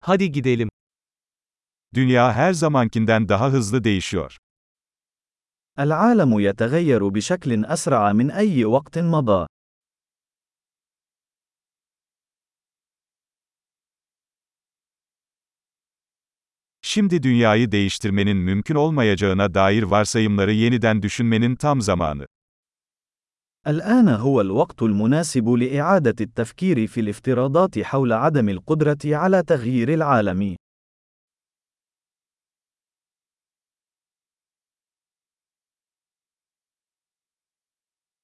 Hadi gidelim. Dünya her zamankinden daha hızlı değişiyor. العالم يتغير بشكل أسرع من أي وقت مضى. Şimdi dünyayı değiştirmenin mümkün olmayacağına dair varsayımları yeniden düşünmenin tam zamanı. الآن هو الوقت المناسب لإعادة التفكير في الافتراضات حول عدم القدرة على تغيير العالم.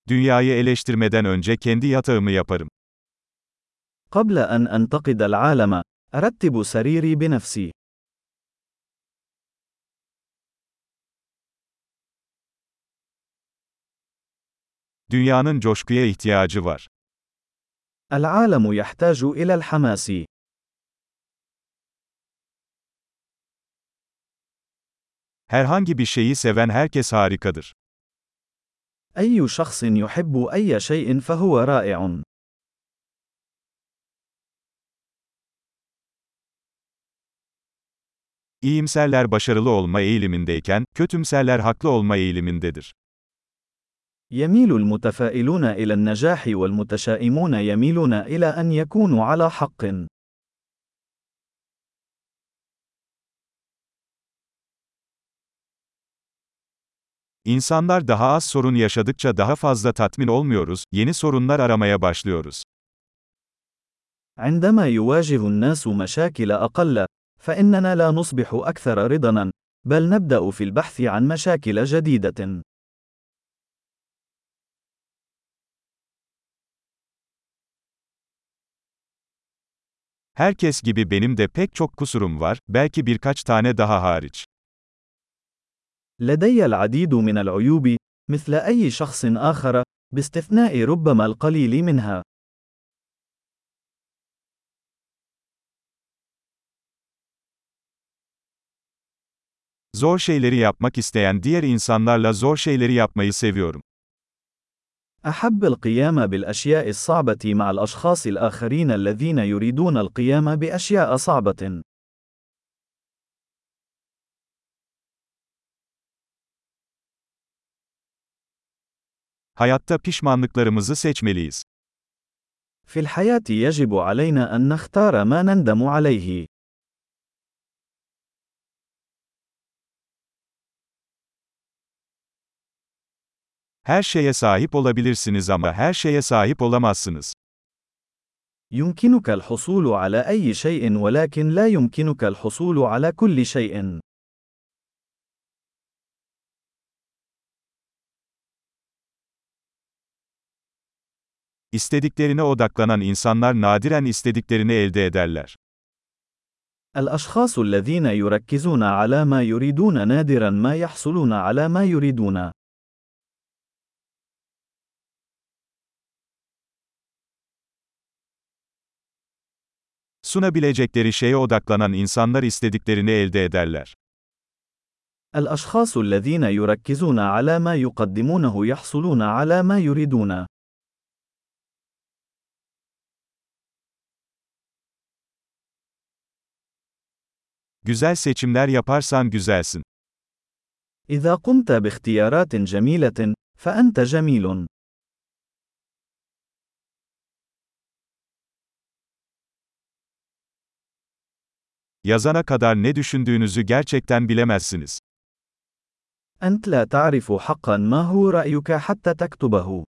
Dünyayı eleştirmeden önce kendi yatağımı yaparım. قبل أن أنتقد العالم، أرتب سريري بنفسي. Dünyanın coşkuya ihtiyacı var. العالم يحتاج إلى الحماس. Herhangi bir şeyi seven herkes harikadır. أي شخص يحب أي شيء فهو رائع. İyimserler başarılı olma eğilimindeyken, kötümserler haklı olma eğilimindedir. يميل المتفائلون إلى النجاح والمتشائمون يميلون إلى أن يكونوا على حق. İnsanlar daha az sorun yaşadıkça daha fazla tatmin olmuyoruz, yeni sorunlar aramaya başlıyoruz. عندما يواجه الناس مشاكل أقل، فإننا لا نصبح أكثر رضاً، بل نبدأ في البحث عن مشاكل جديدة. Herkes gibi benim de pek çok kusurum var, belki birkaç tane daha hariç. لدي العديد من العيوب، مثل أي شخص آخر، باستثناء ربما القليل منها. Zor şeyleri yapmak isteyen diğer insanlarla zor şeyleri yapmayı seviyorum. أحب القيام بالأشياء الصعبة مع الأشخاص الآخرين الذين يريدون القيام بأشياء صعبة. Hayatta pişmanlıklarımızı seçmeliyiz. في الحياة يجب علينا أن نختار ما نندم عليه. Her şeye sahip olabilirsiniz ama her şeye sahip olamazsınız. يمكنك الحصول على أي شيء ولكن لا يمكنك الحصول على كل شيء. İstediklerine odaklanan insanlar nadiren istediklerini elde ederler. الأشخاص الذين يركزون على ما يريدون نادرا ما يحصلون على ما يريدون. Sunabilecekleri şeye odaklanan insanlar istediklerini elde ederler. الأشخاص الذين يركزون على ما يقدمونه يحصلون على ما يريدون. Güzel seçimler yaparsan güzelsin. إذا قمت باختيارات جميلة، فأنت جميل. Yazana kadar ne düşündüğünüzü gerçekten bilemezsiniz. أنت لا تعرف حقا ما هو رأيك حتى تكتبه.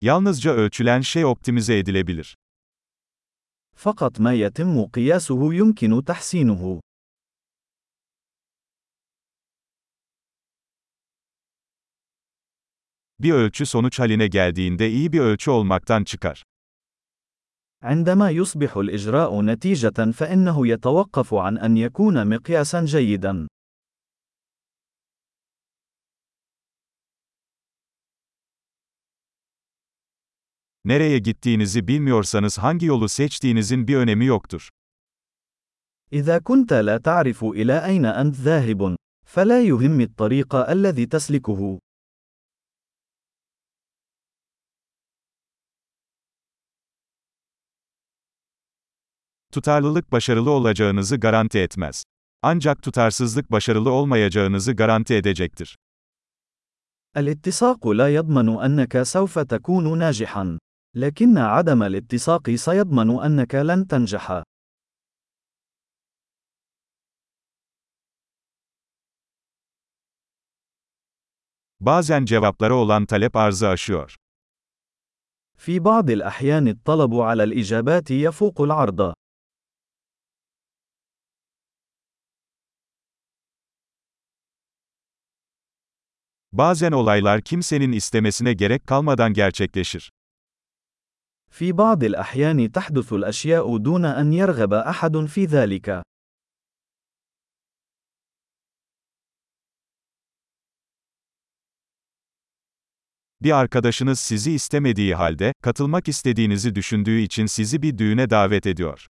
Yalnızca ölçülen şey optimize edilebilir. فقط ما يتم قياسه يمكن تحسينه. Bir ölçü sonuç haline geldiğinde iyi bir ölçü olmaktan çıkar. عندما يصبح الإجراء نتيجة فإنه يتوقف عن أن يكون مقياسا جيدا. Nereye gittiğinizi bilmiyorsanız hangi yolu seçtiğinizin bir önemi yoktur. إذا كنت لا تعرف إلى أين أنت ذاهب، فلا يهم الطريق الذي تسلكه. Tutarlılık başarılı olacağınızı garanti etmez. Ancak tutarsızlık başarılı olmayacağınızı garanti edecektir. الاتساق لا يضمن أنك سوف تكون ناجحا، لكن عدم الاتساق سيضمن أنك لن تنجح. Bazen cevaplara olan talep arzı aşıyor. في بعض الأحيان الطلب على الإجابات يفوق العرض. Bazen olaylar kimsenin istemesine gerek kalmadan gerçekleşir. في بعض الأحيان تحدث الأشياء دون أن يرغب أحد في ذلك. Bir arkadaşınız sizi istemediği halde, katılmak istediğinizi düşündüğü için sizi bir düğüne davet ediyor.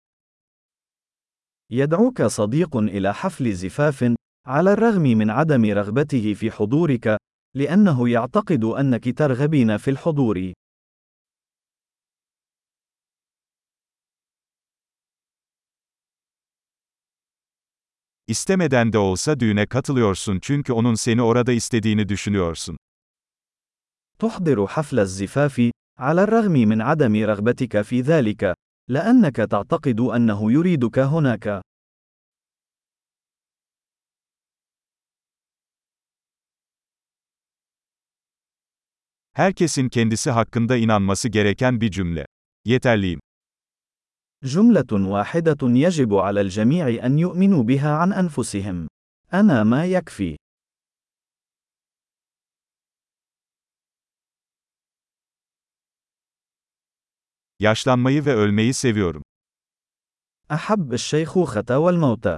يدعوك صديق إلى حفل زفاف، على الرغم من عدم رغبته في حضورك، لأنه يعتقد أنك ترغبين في الحضور. İstemeden de olsa düğüne katılıyorsun çünkü onun seni orada istediğini düşünüyorsun. تحضر حفل الزفاف، على الرغم من عدم رغبتك في ذلك، لأنك تعتقد أنه يريدك هناك. Herkesin kendisi hakkında inanması gereken bir cümle. Yeterliyim. جملة واحدة يجب على الجميع أن يؤمنوا بها عن أنفسهم. أنا ما يكفي. Yaşlanmayı ve ölmeyi seviyorum. أحب الشيخوخة والموت.